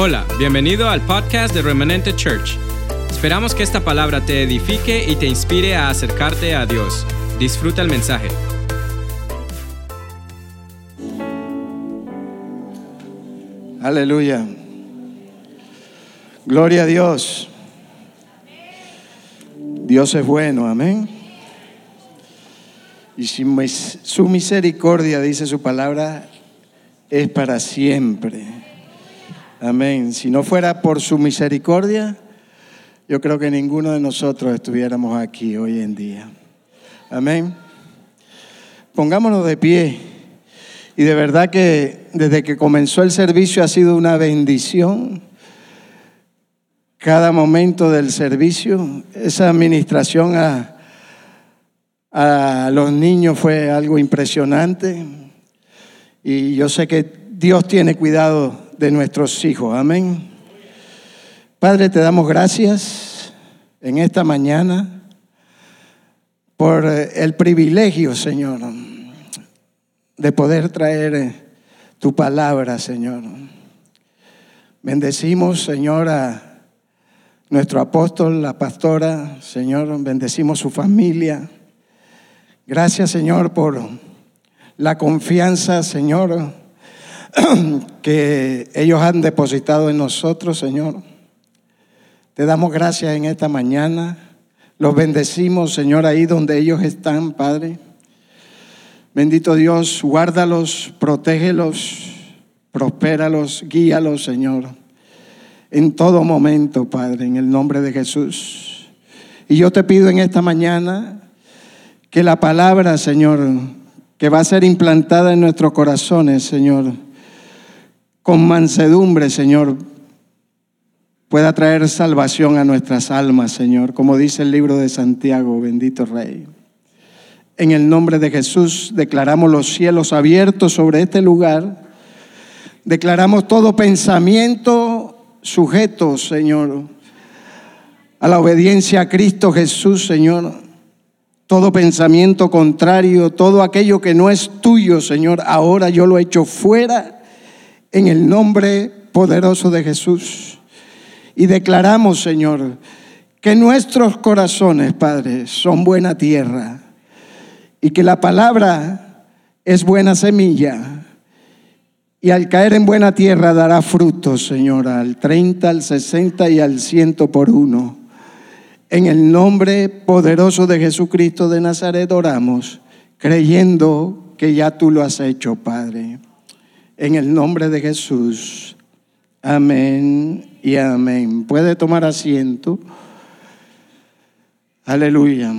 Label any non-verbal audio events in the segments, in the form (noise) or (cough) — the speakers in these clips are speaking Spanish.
Hola, bienvenido al podcast de Remanente Church. Esperamos que esta palabra te edifique y te inspire a acercarte a Dios. Disfruta el mensaje. Aleluya. Gloria a Dios. Dios es bueno, amén. Y su misericordia, dice su palabra, es para siempre. Amén. Si no fuera por su misericordia, yo creo que ninguno de nosotros estuviéramos aquí hoy en día. Amén. Pongámonos de pie. Y de verdad que desde que comenzó el servicio ha sido una bendición. Cada momento del servicio, esa administración a, a los niños fue algo impresionante. Y yo sé que Dios tiene cuidado de nuestros hijos. Amén. Padre, te damos gracias en esta mañana por eh, el privilegio, Señor, de poder traer eh, tu palabra, Señor. Bendecimos, Señor, a nuestro apóstol, la pastora, Señor, bendecimos su familia. Gracias, Señor, por la confianza, Señor, (clears throat) que ellos han depositado en nosotros, Señor. Te damos gracias en esta mañana. Los bendecimos, Señor, ahí donde ellos están, Padre. Bendito Dios, guárdalos, protégelos, prospéralos, guíalos, Señor, en todo momento, Padre, en el nombre de Jesús. Y yo te pido en esta mañana que la palabra, Señor, que va a ser implantada en nuestros corazones, Señor, con mansedumbre, Señor, pueda traer salvación a nuestras almas, Señor, como dice el libro de Santiago, bendito Rey. En el nombre de Jesús declaramos los cielos abiertos sobre este lugar. Declaramos todo pensamiento sujeto, Señor, a la obediencia a Cristo Jesús, Señor. Todo pensamiento contrario, todo aquello que no es tuyo, Señor, ahora yo lo echo fuera en el nombre poderoso de Jesús. Y declaramos, Señor, que nuestros corazones, Padre, son buena tierra y que la palabra es buena semilla y al caer en buena tierra dará frutos, Señor, al 30, al 60 y al 100 por uno. En el nombre poderoso de Jesucristo de Nazaret oramos, creyendo que ya tú lo has hecho, Padre. En el nombre de Jesús. Amén y amén. Puede tomar asiento. Aleluya.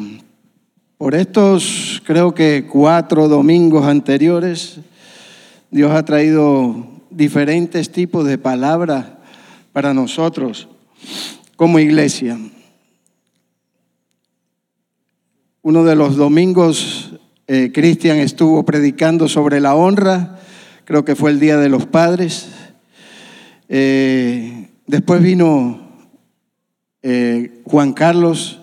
Por estos, creo que cuatro domingos anteriores, Dios ha traído diferentes tipos de palabras para nosotros como iglesia. Uno de los domingos, eh, Cristian estuvo predicando sobre la honra, creo que fue el Día de los Padres. Eh, después vino eh, Juan Carlos,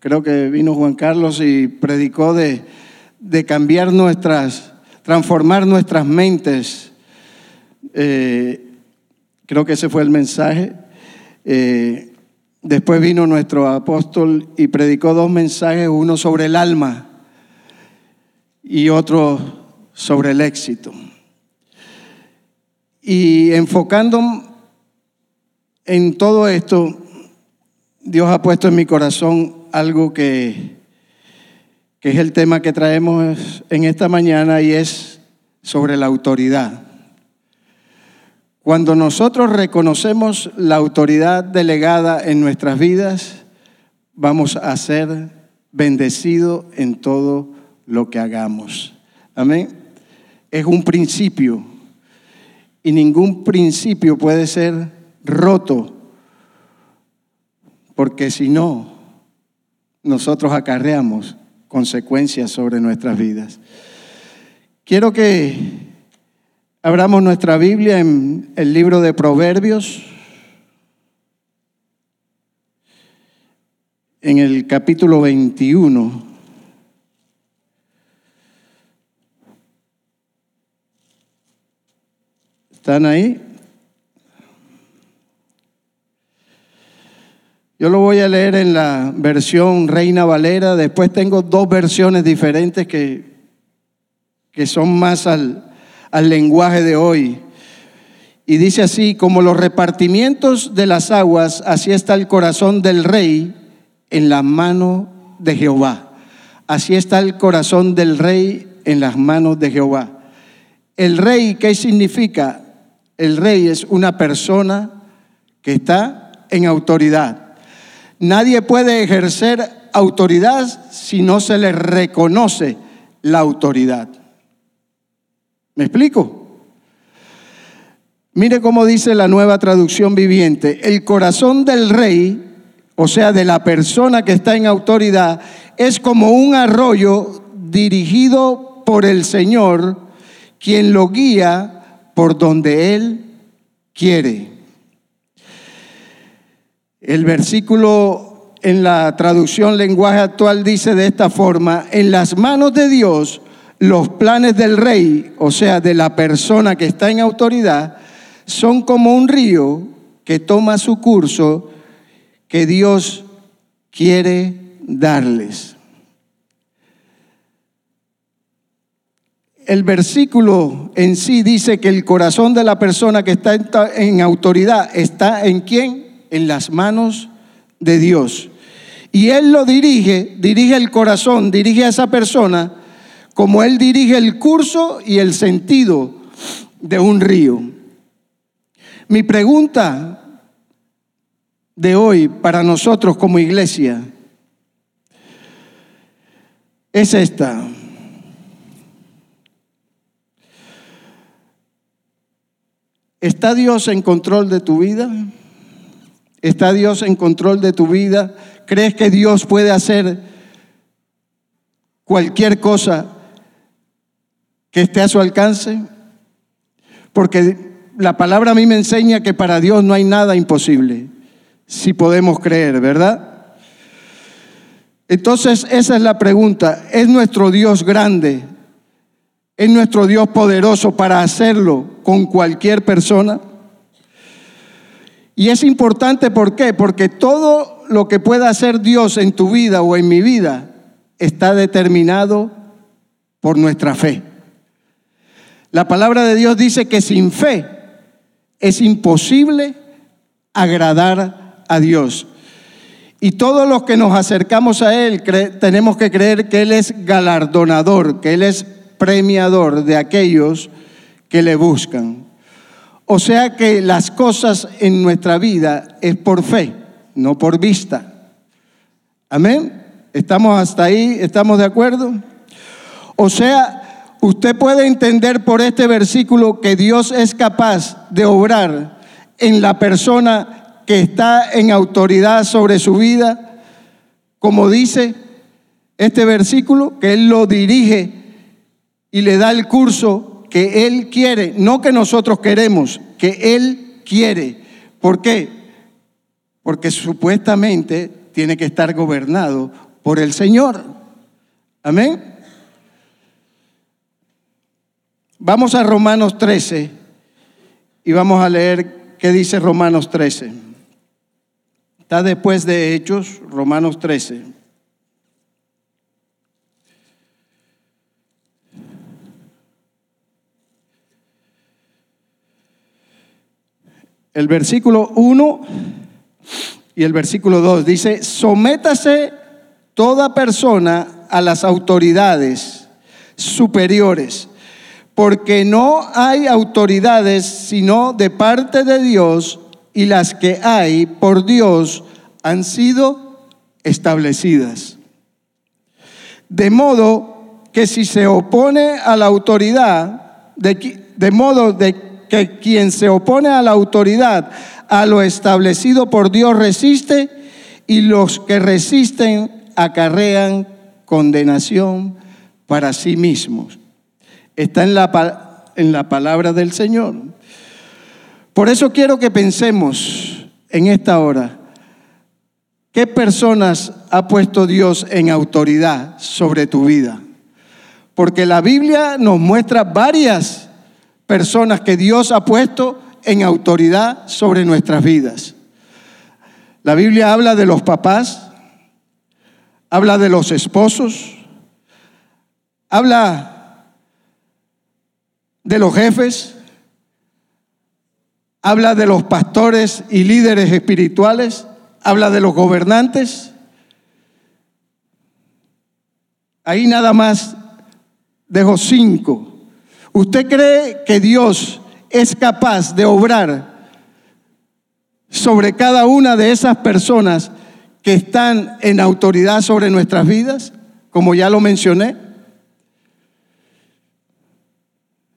creo que vino Juan Carlos y predicó de, cambiar nuestras, transformar nuestras mentes. Eh, creo que ese fue el mensaje. Después vino nuestro apóstol y predicó dos mensajes, uno sobre el alma y otro sobre el éxito. Y enfocando en todo esto, Dios ha puesto en mi corazón algo que, que es el tema que traemos en esta mañana y es sobre la autoridad. Cuando nosotros reconocemos la autoridad delegada en nuestras vidas, vamos a ser bendecidos en todo lo que hagamos. Amén. Es un principio y ningún principio puede ser roto, porque si no, nosotros acarreamos consecuencias sobre nuestras vidas. Quiero que abramos nuestra Biblia en el libro de Proverbios, en el capítulo 21. ¿Están ahí? Yo lo voy a leer en la versión Reina Valera, después tengo dos versiones diferentes que, que son más al, al lenguaje de hoy. Y dice así, como los repartimientos de las aguas, así está el corazón del rey en la mano de Jehová. Así está el corazón del rey en las manos de Jehová. El rey, ¿qué significa? El rey es una persona que está en autoridad. Nadie puede ejercer autoridad si no se le reconoce la autoridad. ¿Me explico? Mire cómo dice la nueva traducción viviente. El corazón del rey, o sea, de la persona que está en autoridad, es como un arroyo dirigido por el Señor, quien lo guía por donde Él quiere. El versículo en la traducción lenguaje actual dice de esta forma, en las manos de Dios los planes del rey, o sea, de la persona que está en autoridad, son como un río que toma su curso que Dios quiere darles. El versículo en sí dice que el corazón de la persona que está en autoridad está en quién? en las manos de Dios. Y Él lo dirige, dirige el corazón, dirige a esa persona como Él dirige el curso y el sentido de un río. Mi pregunta de hoy para nosotros como iglesia es esta. ¿Está Dios en control de tu vida? ¿Está Dios en control de tu vida? ¿Crees que Dios puede hacer cualquier cosa que esté a su alcance? Porque la palabra a mí me enseña que para Dios no hay nada imposible, si podemos creer, ¿verdad? Entonces esa es la pregunta. ¿Es nuestro Dios grande? ¿Es nuestro Dios poderoso para hacerlo con cualquier persona? Y es importante, ¿por qué? Porque todo lo que pueda hacer Dios en tu vida o en mi vida está determinado por nuestra fe. La palabra de Dios dice que sin fe es imposible agradar a Dios. Y todos los que nos acercamos a Él tenemos que creer que Él es galardonador, que Él es premiador de aquellos que le buscan. O sea que las cosas en nuestra vida es por fe, no por vista. Amén. ¿Estamos hasta ahí? ¿Estamos de acuerdo? O sea, usted puede entender por este versículo que Dios es capaz de obrar en la persona que está en autoridad sobre su vida, como dice este versículo, que Él lo dirige y le da el curso que Él quiere, no que nosotros queremos, que Él quiere. ¿Por qué? Porque supuestamente tiene que estar gobernado por el Señor. Amén. Vamos a Romanos 13 y vamos a leer qué dice Romanos 13. Está después de Hechos, Romanos 13. El versículo 1 y el versículo 2 dice, sométase toda persona a las autoridades superiores, porque no hay autoridades sino de parte de Dios y las que hay por Dios han sido establecidas. De modo que si se opone a la autoridad, de, de modo de que quien se opone a la autoridad, a lo establecido por Dios, resiste y los que resisten acarrean condenación para sí mismos. Está en la, en la palabra del Señor. Por eso quiero que pensemos en esta hora, ¿qué personas ha puesto Dios en autoridad sobre tu vida? Porque la Biblia nos muestra varias personas que Dios ha puesto en autoridad sobre nuestras vidas. La Biblia habla de los papás, habla de los esposos, habla de los jefes, habla de los pastores y líderes espirituales, habla de los gobernantes. Ahí nada más dejo cinco. ¿Usted cree que Dios es capaz de obrar sobre cada una de esas personas que están en autoridad sobre nuestras vidas, como ya lo mencioné?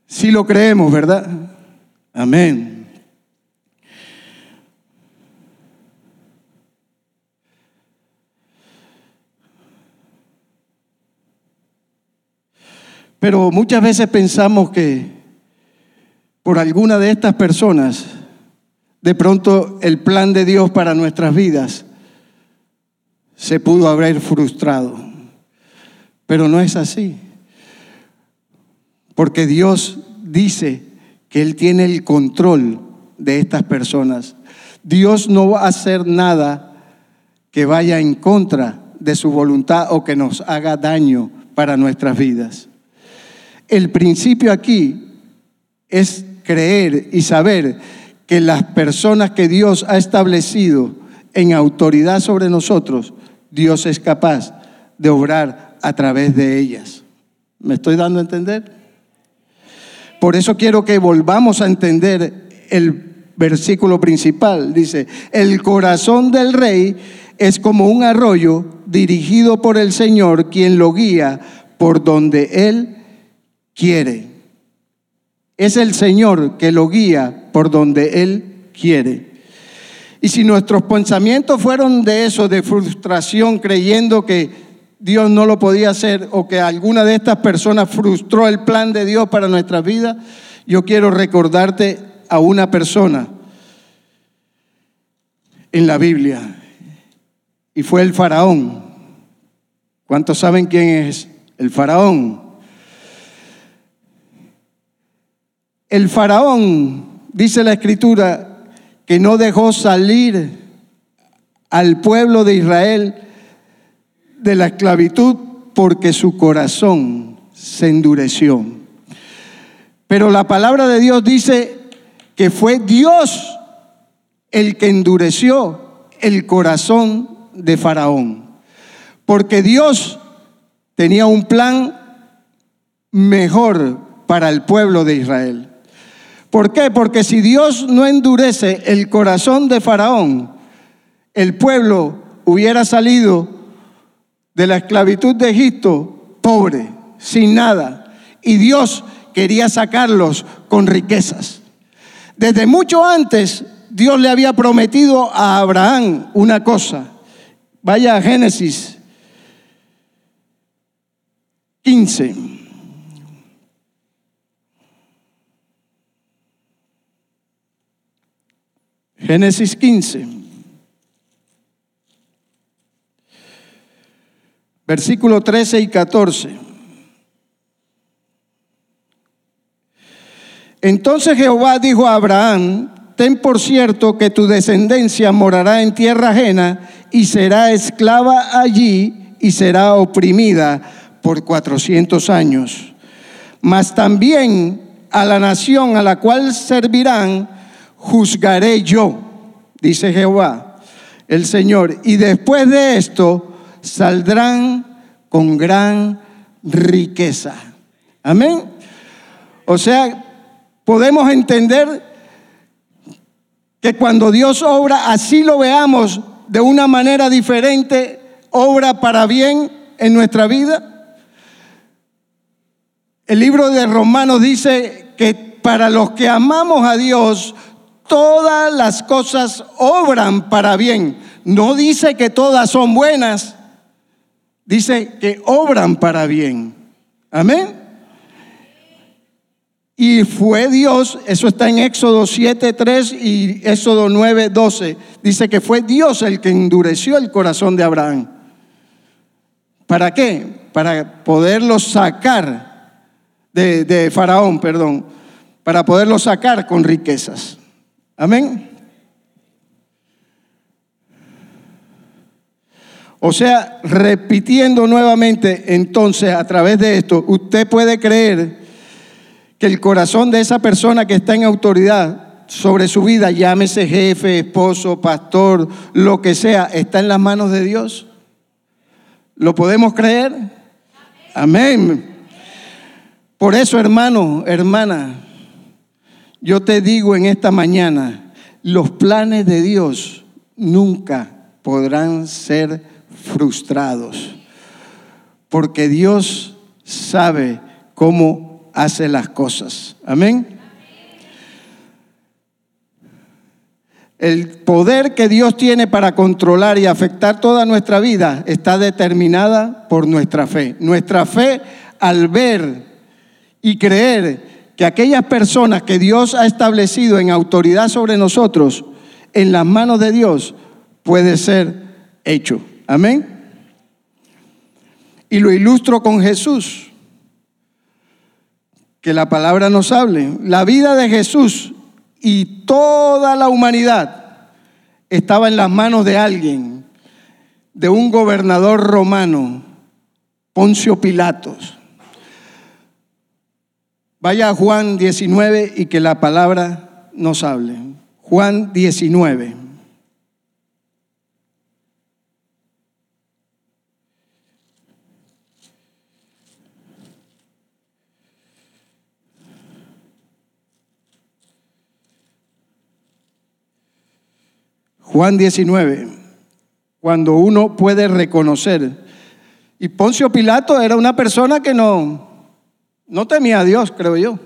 Si lo creemos, ¿verdad? Amén. Pero muchas veces pensamos que por alguna de estas personas, de pronto el plan de Dios para nuestras vidas se pudo haber frustrado. Pero no es así. Porque Dios dice que Él tiene el control de estas personas. Dios no va a hacer nada que vaya en contra de su voluntad o que nos haga daño para nuestras vidas. El principio aquí es creer y saber que las personas que Dios ha establecido en autoridad sobre nosotros, Dios es capaz de obrar a través de ellas. ¿Me estoy dando a entender? Por eso quiero que volvamos a entender el versículo principal. Dice, el corazón del rey es como un arroyo dirigido por el Señor, quien lo guía por donde él quiere. Es el Señor que lo guía por donde Él quiere. Y si nuestros pensamientos fueron de eso, de frustración, creyendo que Dios no lo podía hacer o que alguna de estas personas frustró el plan de Dios para nuestra vida, yo quiero recordarte a una persona en la Biblia y fue el faraón. ¿Cuántos saben quién es el faraón? El faraón, dice la escritura, que no dejó salir al pueblo de Israel de la esclavitud porque su corazón se endureció. Pero la palabra de Dios dice que fue Dios el que endureció el corazón de Faraón. Porque Dios tenía un plan mejor para el pueblo de Israel. ¿Por qué? Porque si Dios no endurece el corazón de Faraón, el pueblo hubiera salido de la esclavitud de Egipto pobre, sin nada. Y Dios quería sacarlos con riquezas. Desde mucho antes, Dios le había prometido a Abraham una cosa. Vaya a Génesis 15. Génesis 15. Versículo 13 y 14. Entonces Jehová dijo a Abraham, ten por cierto que tu descendencia morará en tierra ajena y será esclava allí y será oprimida por cuatrocientos años. Mas también a la nación a la cual servirán juzgaré yo, dice Jehová, el Señor. Y después de esto saldrán con gran riqueza. Amén. O sea, podemos entender que cuando Dios obra, así lo veamos de una manera diferente, obra para bien en nuestra vida. El libro de Romanos dice que para los que amamos a Dios, todas las cosas obran para bien. No dice que todas son buenas, dice que obran para bien. Amén. Y fue Dios, eso está en Éxodo 7:3 y Éxodo 9:12, dice que fue Dios el que endureció el corazón de Abraham. ¿Para qué? Para poderlo sacar de, de Faraón, perdón, para poderlo sacar con riquezas. Amén. O sea, repitiendo nuevamente, entonces a través de esto, usted puede creer que el corazón de esa persona que está en autoridad sobre su vida, llámese jefe, esposo, pastor, lo que sea, está en las manos de Dios. ¿Lo podemos creer? Amén. Por eso, hermano, hermana, yo te digo en esta mañana, los planes de Dios nunca podrán ser frustrados, porque Dios sabe cómo hace las cosas. Amén. El poder que Dios tiene para controlar y afectar toda nuestra vida está determinada por nuestra fe. Nuestra fe al ver y creer que aquellas personas que Dios ha establecido en autoridad sobre nosotros, en las manos de Dios, puede ser hecho. Amén. Y lo ilustro con Jesús. Que la palabra nos hable. La vida de Jesús y toda la humanidad estaba en las manos de alguien, de un gobernador romano, Poncio Pilatos. Vaya a Juan 19 y que la palabra nos hable. Juan 19. Juan 19, cuando uno puede reconocer. Y Poncio Pilato era una persona que no, no temía a Dios, creo yo.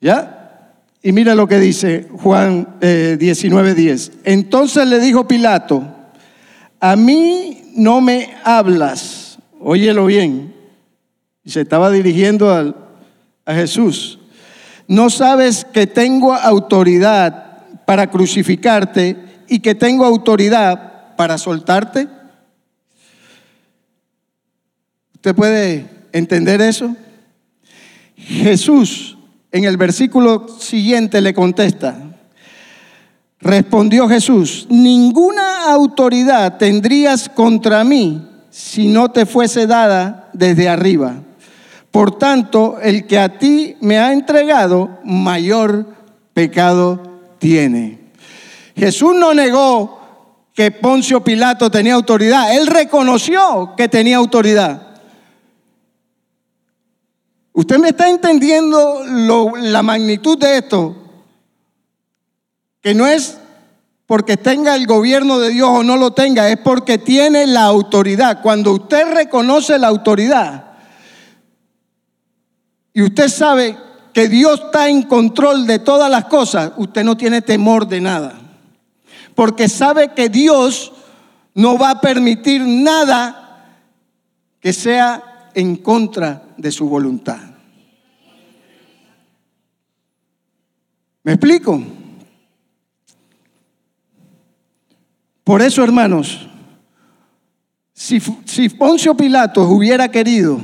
¿Ya? Y mira lo que dice Juan eh, 19, 10. Entonces le dijo Pilato, a mí no me hablas, óyelo bien. Y se estaba dirigiendo a Jesús. No sabes que tengo autoridad para crucificarte y que tengo autoridad para soltarte? ¿Usted puede entender eso? Jesús en el versículo siguiente le contesta, respondió Jesús, ninguna autoridad tendrías contra mí si no te fuese dada desde arriba. Por tanto, el que a ti me ha entregado, mayor pecado tiene. Jesús no negó que Poncio Pilato tenía autoridad, él reconoció que tenía autoridad. ¿Usted me está entendiendo la magnitud de esto? Que no es porque tenga el gobierno de Dios o no lo tenga, es porque tiene la autoridad. Cuando usted reconoce la autoridad y usted sabe que Dios está en control de todas las cosas, usted no tiene temor de nada. Porque sabe que Dios no va a permitir nada que sea en contra de su voluntad. ¿Me explico? Por eso, hermanos, si, si Poncio Pilato hubiera querido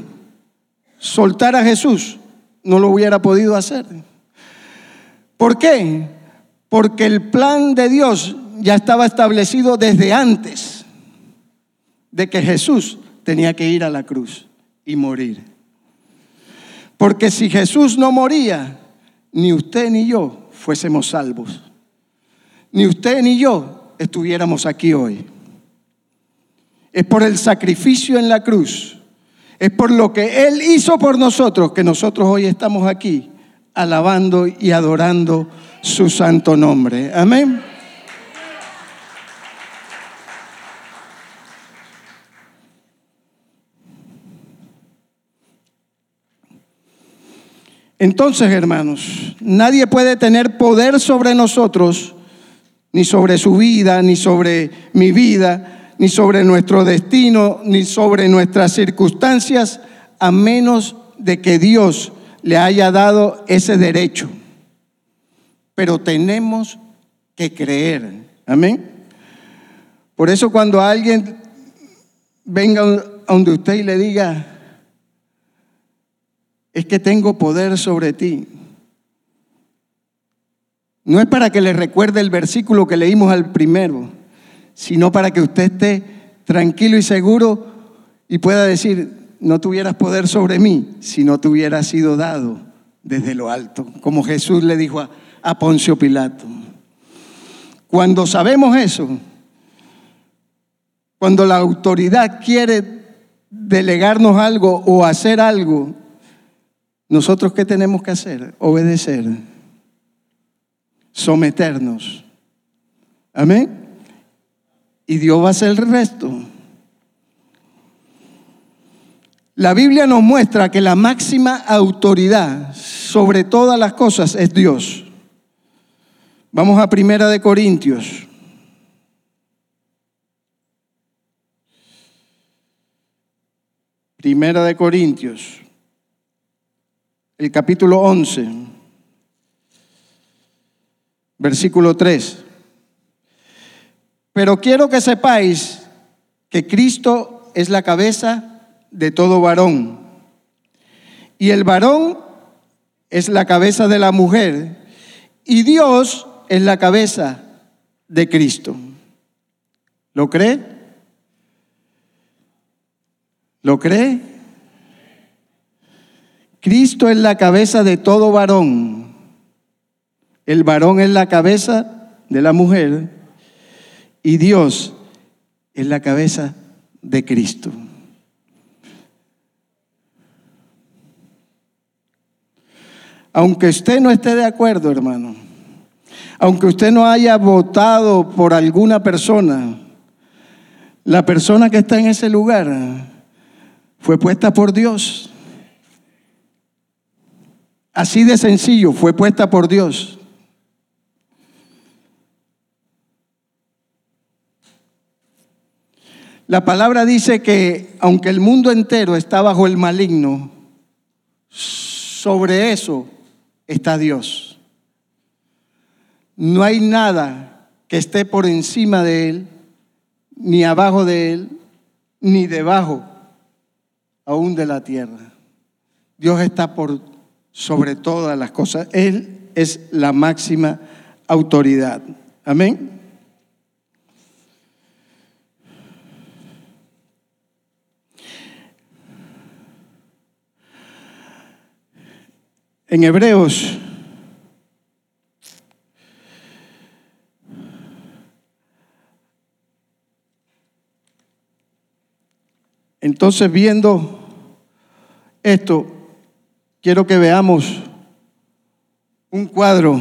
soltar a Jesús, no lo hubiera podido hacer. ¿Por qué? Porque el plan de Dios ya estaba establecido desde antes de que Jesús tenía que ir a la cruz y morir. Porque si Jesús no moría, ni usted ni yo fuésemos salvos. Ni usted ni yo estuviéramos aquí hoy. Es por el sacrificio en la cruz es por lo que Él hizo por nosotros que nosotros hoy estamos aquí alabando y adorando su santo nombre. Amén. Entonces, hermanos, nadie puede tener poder sobre nosotros, ni sobre su vida, ni sobre mi vida, ni sobre nuestro destino, ni sobre nuestras circunstancias, a menos de que Dios le haya dado ese derecho. Pero tenemos que creer. Amén. Por eso cuando alguien venga a donde usted y le diga, es que tengo poder sobre ti. No es para que le recuerde el versículo que leímos al primero sino para que usted esté tranquilo y seguro y pueda decir, no tuvieras poder sobre mí si no te hubiera sido dado desde lo alto, como Jesús le dijo a, a Poncio Pilato. Cuando sabemos eso, cuando la autoridad quiere delegarnos algo o hacer algo, nosotros qué tenemos que hacer? Obedecer, someternos. Amén. Y Dios va a hacer el resto. La Biblia nos muestra que la máxima autoridad sobre todas las cosas es Dios. Vamos a Primera de Corintios. Primera de Corintios, el capítulo 11, versículo 3. Pero quiero que sepáis que Cristo es la cabeza de todo varón. Y el varón es la cabeza de la mujer. Y Dios es la cabeza de Cristo. ¿Lo cree? ¿Lo cree? Cristo es la cabeza de todo varón. El varón es la cabeza de la mujer y Dios es la cabeza de Cristo. Aunque usted no esté de acuerdo, hermano, aunque usted no haya votado por alguna persona, la persona que está en ese lugar fue puesta por Dios. Así de sencillo, fue puesta por Dios. La palabra dice que aunque el mundo entero está bajo el maligno, sobre eso está Dios. No hay nada que esté por encima de Él, ni abajo de Él, ni debajo aún de la tierra. Dios está por sobre todas las cosas. Él es la máxima autoridad. Amén. En Hebreos Entonces, viendo esto, quiero que veamos un cuadro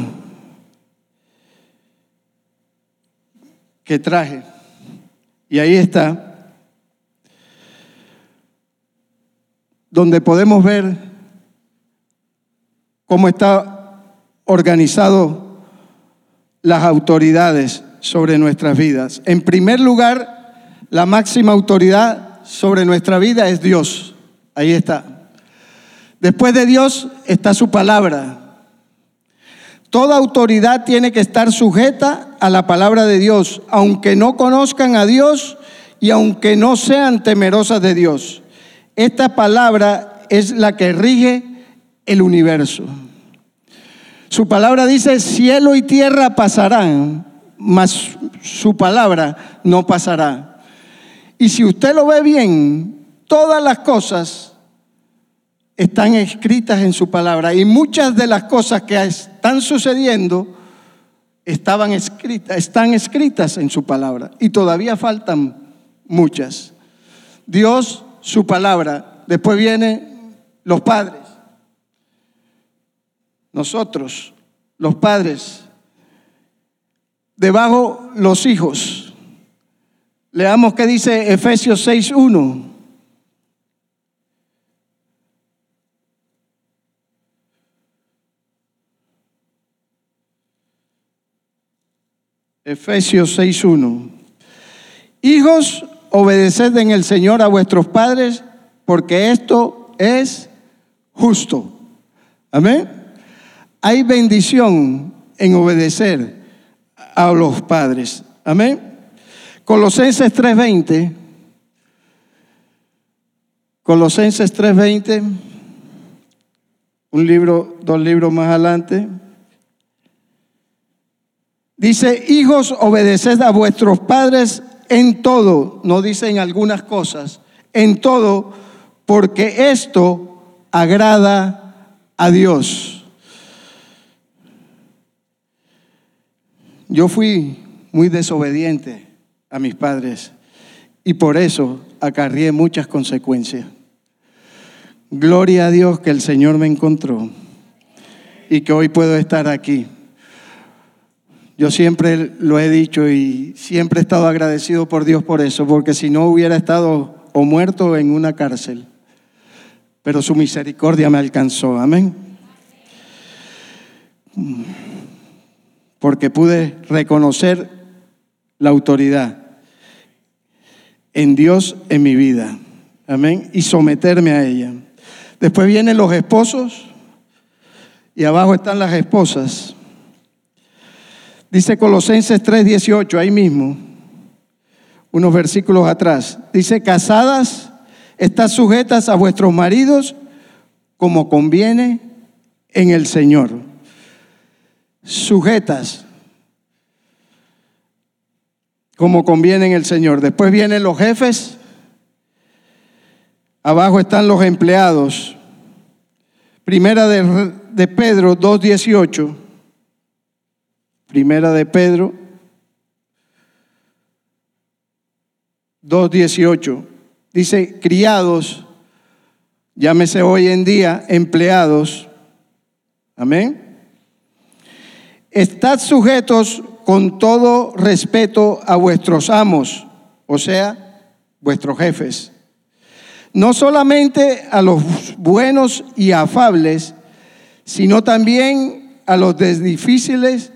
que traje. Y ahí está, donde podemos ver cómo está organizado las autoridades sobre nuestras vidas. En primer lugar, la máxima autoridad sobre nuestra vida es Dios. Ahí está. Después de Dios está su palabra. Toda autoridad tiene que estar sujeta a la palabra de Dios, aunque no conozcan a Dios y aunque no sean temerosas de Dios. Esta palabra es la que rige el universo. Su palabra dice, cielo y tierra pasarán, mas su palabra no pasará. Y si usted lo ve bien, todas las cosas están escritas en su palabra. Y muchas de las cosas que están sucediendo estaban escritas, están escritas en su palabra. Y todavía faltan muchas. Dios, su palabra. Después vienen los padres. Nosotros, los padres. Debajo los hijos. Leamos qué dice Efesios 6.1. Efesios 6.1. Hijos, obedeced en el Señor a vuestros padres, porque esto es justo. Amén. Hay bendición en obedecer a los padres. Amén. Colosenses 3:20. Colosenses 3:20. Un libro, dos libros más adelante. Dice, hijos, obedeced a vuestros padres en todo, no dice en algunas cosas, en todo, porque esto agrada a Dios. Yo fui muy desobediente a mis padres y por eso acarrié muchas consecuencias. Gloria a Dios que el Señor me encontró y que hoy puedo estar aquí. Yo siempre lo he dicho y siempre he estado agradecido por Dios por eso, porque si no hubiera estado o muerto en una cárcel. Pero su misericordia me alcanzó, amén. Porque pude reconocer la autoridad en Dios en mi vida, amén, y someterme a ella. Después vienen los esposos y abajo están las esposas. Dice Colosenses 3:18, ahí mismo, unos versículos atrás. Dice, casadas, están sujetas a vuestros maridos como conviene en el Señor. Sujetas como conviene en el Señor. Después vienen los jefes. Abajo están los empleados. Primera de, de Pedro 2.18. Primera de Pedro 2.18. Dice, criados, llámese hoy en día empleados. Amén. Estad sujetos con todo respeto a vuestros amos, o sea, vuestros jefes. No solamente a los buenos y afables, sino también a los difíciles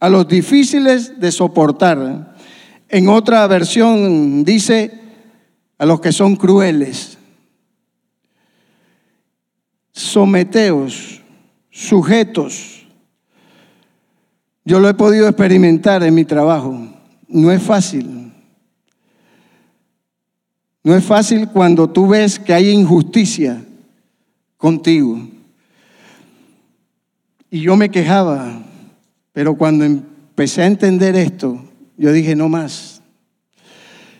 a los difíciles de soportar. En otra versión dice a los que son crueles. Someteos, sujetos. Yo lo he podido experimentar en mi trabajo. No es fácil. No es fácil cuando tú ves que hay injusticia contigo. Y yo me quejaba, pero cuando empecé a entender esto, yo dije, no más.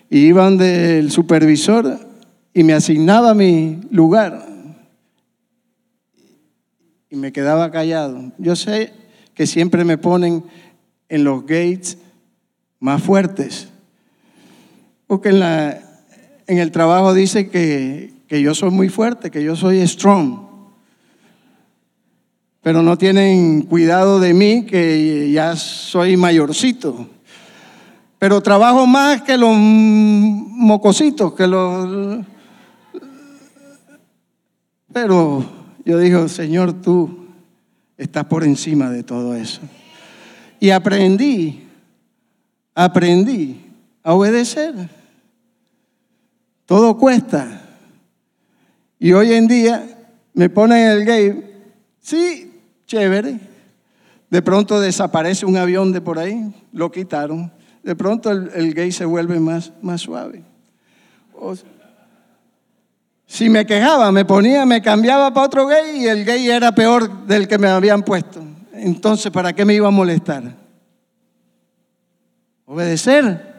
Y iban del supervisor y me asignaba mi lugar. Y me quedaba callado. Yo sé que siempre me ponen en los gates más fuertes. Porque en, la, en el trabajo dice que, que yo soy muy fuerte, que yo soy strong pero no tienen cuidado de mí, que ya soy mayorcito. Pero trabajo más que los mocositos, que los... Pero yo digo, Señor, tú estás por encima de todo eso. Y aprendí, aprendí a obedecer. Todo cuesta. Y hoy en día me ponen el gay. Sí, chévere. De pronto desaparece un avión de por ahí, lo quitaron. De pronto el, gay se vuelve más, más suave. Si me quejaba, me ponía, me cambiaba para otro gay y el gay era peor del que me habían puesto. Entonces, ¿para qué me iba a molestar? Obedecer.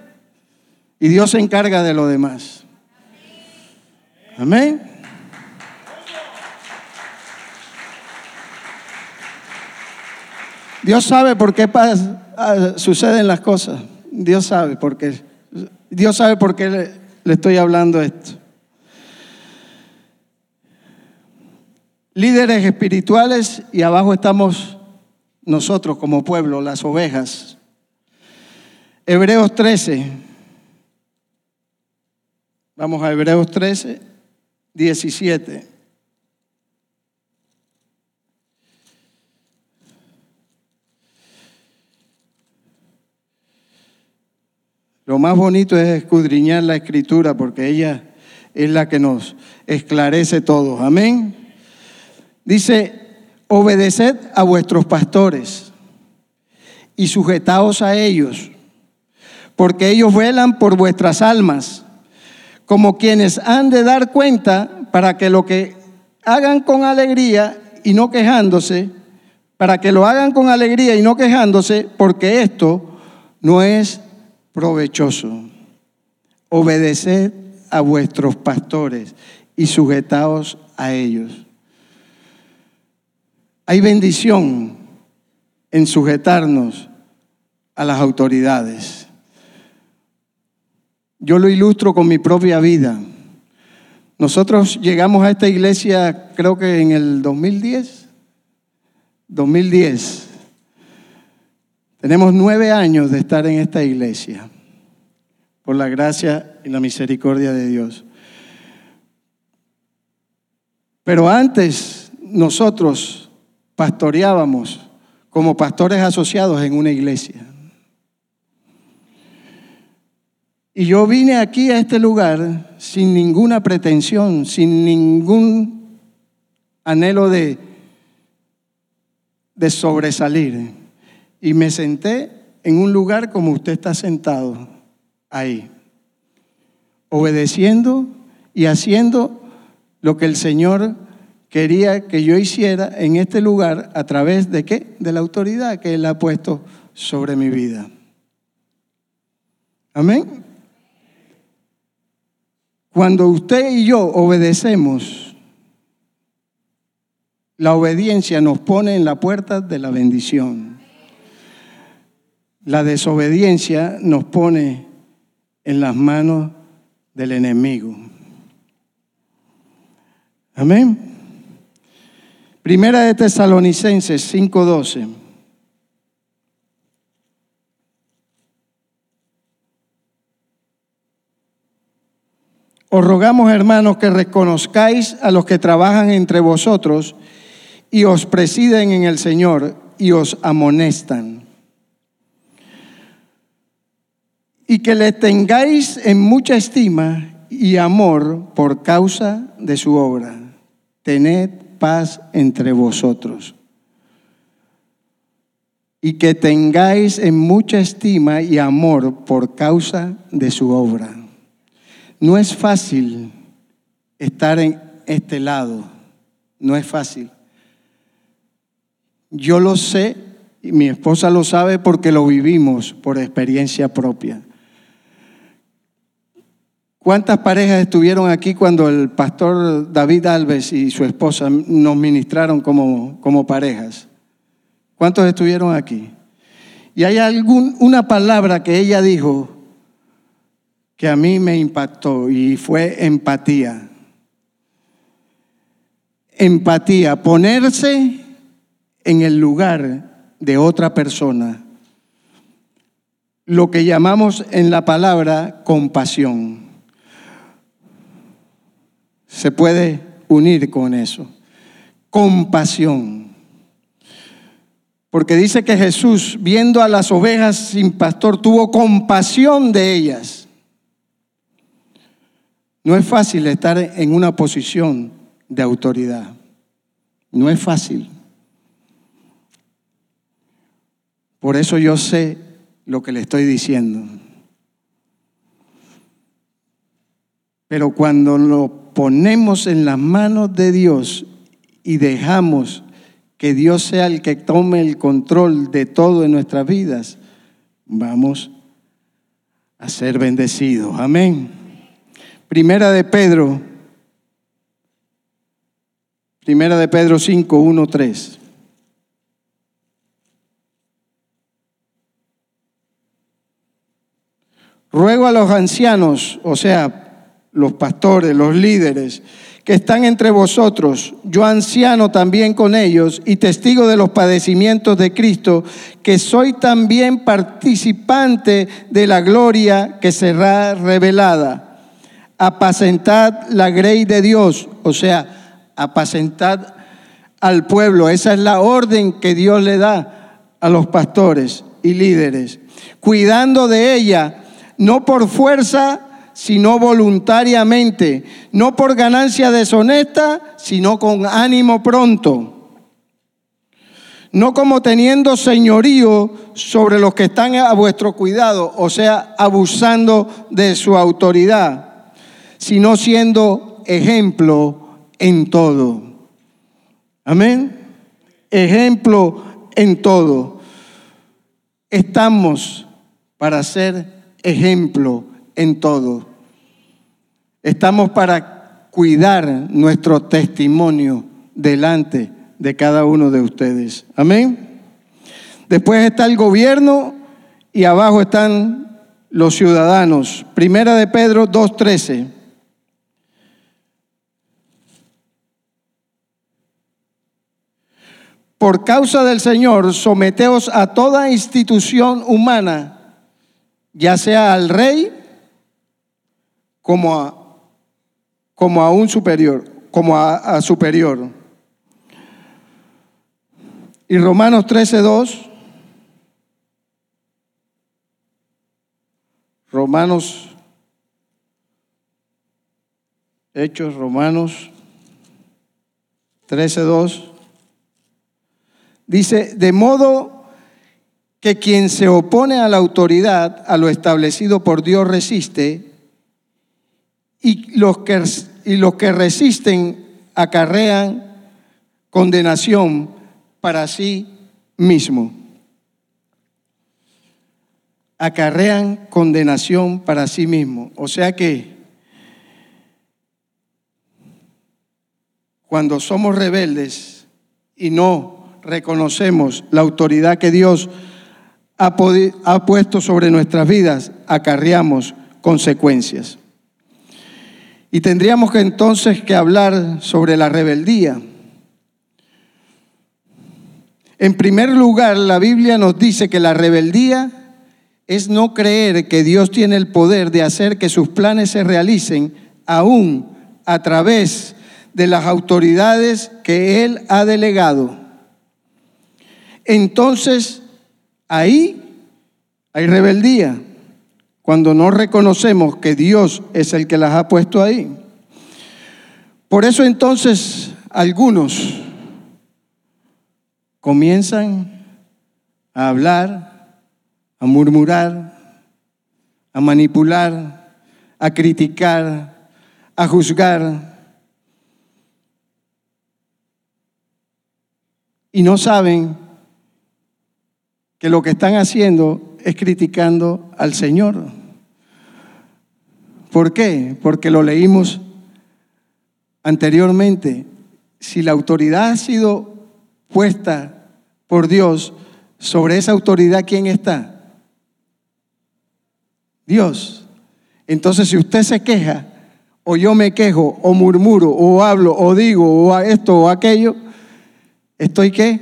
Y Dios se encarga de lo demás. Amén. Dios sabe por qué ah, suceden las cosas. Dios sabe por qué. Dios sabe por qué le, le estoy hablando esto. Líderes espirituales y abajo estamos nosotros como pueblo, las ovejas. Hebreos 13. Vamos a Hebreos 13, 17. Lo más bonito es escudriñar la escritura porque ella es la que nos esclarece todo. Amén. Dice, obedeced a vuestros pastores y sujetaos a ellos, porque ellos velan por vuestras almas, como quienes han de dar cuenta para que lo que hagan con alegría y no quejándose, para que lo hagan con alegría y no quejándose, porque esto no es provechoso. obedeced a vuestros pastores y sujetaos a ellos. Hay bendición en sujetarnos a las autoridades. Yo lo ilustro con mi propia vida. Nosotros llegamos a esta iglesia creo que en el 2010. 2010. Tenemos nueve años de estar en esta iglesia, por la gracia y la misericordia de Dios. Pero antes nosotros pastoreábamos como pastores asociados en una iglesia. Y yo vine aquí a este lugar sin ninguna pretensión, sin ningún anhelo de, de sobresalir. Y me senté en un lugar como usted está sentado ahí, obedeciendo y haciendo lo que el Señor quería que yo hiciera en este lugar a través de qué? De la autoridad que Él ha puesto sobre mi vida. Amén. Cuando usted y yo obedecemos, la obediencia nos pone en la puerta de la bendición. La desobediencia nos pone en las manos del enemigo. Amén. Primera de Tesalonicenses 5:12. Os rogamos, hermanos, que reconozcáis a los que trabajan entre vosotros y os presiden en el Señor y os amonestan. Y que le tengáis en mucha estima y amor por causa de su obra. Tened paz entre vosotros. Y que tengáis en mucha estima y amor por causa de su obra. No es fácil estar en este lado, no es fácil. Yo lo sé y mi esposa lo sabe porque lo vivimos por experiencia propia. ¿Cuántas parejas estuvieron aquí cuando el pastor David Alves y su esposa nos ministraron como, como parejas? ¿Cuántos estuvieron aquí? Y hay algún, una palabra que ella dijo que a mí me impactó y fue empatía. Empatía, ponerse en el lugar de otra persona. Lo que llamamos en la palabra compasión. Se puede unir con eso. Compasión. Porque dice que Jesús, viendo a las ovejas sin pastor, tuvo compasión de ellas no es fácil estar en una posición de autoridad. No es fácil. Por eso yo sé lo que le estoy diciendo. Pero cuando lo ponemos en las manos de Dios y dejamos que Dios sea el que tome el control de todo en nuestras vidas, vamos a ser bendecidos. Amén. Primera de Pedro, Primera de Pedro 5, 1, 3. Ruego a los ancianos, o sea, los pastores, los líderes, que están entre vosotros, yo anciano también con ellos y testigo de los padecimientos de Cristo, que soy también participante de la gloria que será revelada apacentad la grey de Dios, o sea, apacentad al pueblo. Esa es la orden que Dios le da a los pastores y líderes, cuidando de ella, no por fuerza, sino voluntariamente, no por ganancia deshonesta, sino con ánimo pronto. No como teniendo señorío sobre los que están a vuestro cuidado, o sea, abusando de su autoridad sino siendo ejemplo en todo. Amén. Ejemplo en todo. Estamos para ser ejemplo en todo. Estamos para cuidar nuestro testimonio delante de cada uno de ustedes. Amén. Después está el gobierno y abajo están los ciudadanos. Primera de Pedro 2.13. Por causa del Señor, someteos a toda institución humana, ya sea al rey como a, como a un superior, como a, a superior. Y Romanos 13.2 Romanos, Hechos Romanos 13.2, dice, de modo que quien se opone a la autoridad, a lo establecido por Dios, resiste, y los que, y los que resisten acarrean condenación para sí mismo acarrean condenación para sí mismo. O sea que cuando somos rebeldes y no reconocemos la autoridad que Dios ha, ha puesto sobre nuestras vidas, acarreamos consecuencias. Y tendríamos que entonces que hablar sobre la rebeldía. En primer lugar, la Biblia nos dice que la rebeldía es no creer que Dios tiene el poder de hacer que sus planes se realicen aún a través de las autoridades que Él ha delegado. Entonces, ahí hay rebeldía, cuando no reconocemos que Dios es el que las ha puesto ahí. Por eso entonces algunos comienzan a hablar a murmurar, a manipular, a criticar, a juzgar. Y no saben que lo que están haciendo es criticando al Señor. ¿Por qué? Porque lo leímos anteriormente. Si la autoridad ha sido puesta por Dios, sobre esa autoridad, ¿quién está? Dios. Entonces, si usted se queja, o yo me quejo, o murmuro, o hablo, o digo, o esto o aquello, estoy qué?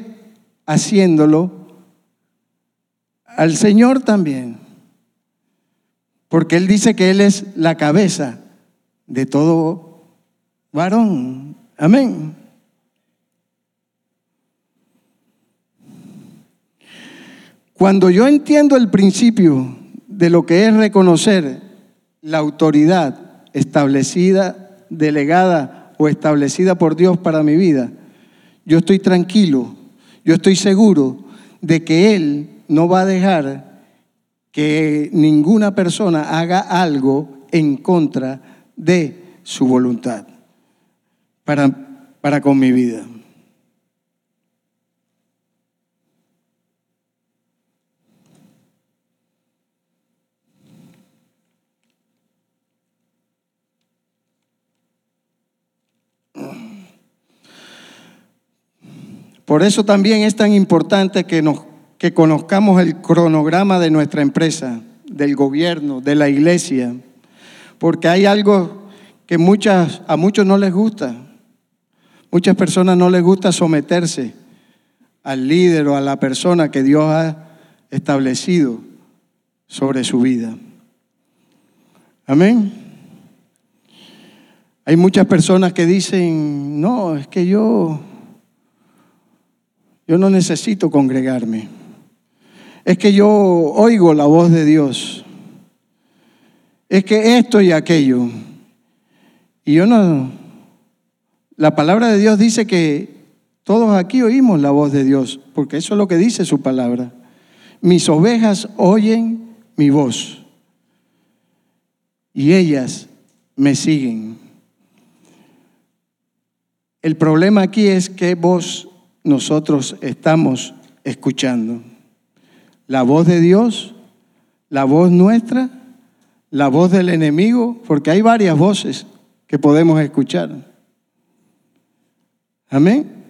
Haciéndolo al Señor también. Porque Él dice que Él es la cabeza de todo varón. Amén. Cuando yo entiendo el principio de lo que es reconocer la autoridad establecida, delegada o establecida por Dios para mi vida, yo estoy tranquilo, yo estoy seguro de que Él no va a dejar que ninguna persona haga algo en contra de su voluntad para, para con mi vida. Por eso también es tan importante que, nos, que conozcamos el cronograma de nuestra empresa, del gobierno, de la iglesia, porque hay algo que muchas, a muchos no les gusta. Muchas personas no les gusta someterse al líder o a la persona que Dios ha establecido sobre su vida. Amén. Hay muchas personas que dicen, no, es que yo yo no necesito congregarme. Es que yo oigo la voz de Dios. Es que esto y aquello. Y yo no... La palabra de Dios dice que todos aquí oímos la voz de Dios, porque eso es lo que dice su palabra. Mis ovejas oyen mi voz y ellas me siguen. El problema aquí es que vos nosotros estamos escuchando. La voz de Dios, la voz nuestra, la voz del enemigo, porque hay varias voces que podemos escuchar. Amén.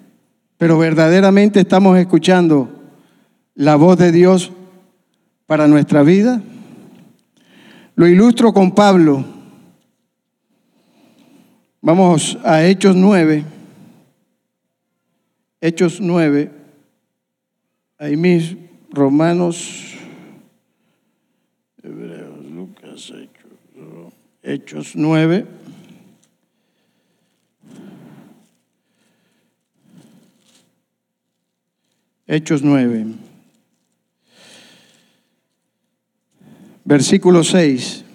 Pero verdaderamente estamos escuchando la voz de Dios para nuestra vida. Lo ilustro con Pablo. Vamos a Hechos 9. Hechos 9. Ahí mis Romanos, Hebreos, Lucas, Hechos, Hechos 9. Hechos 9. Versículo 6.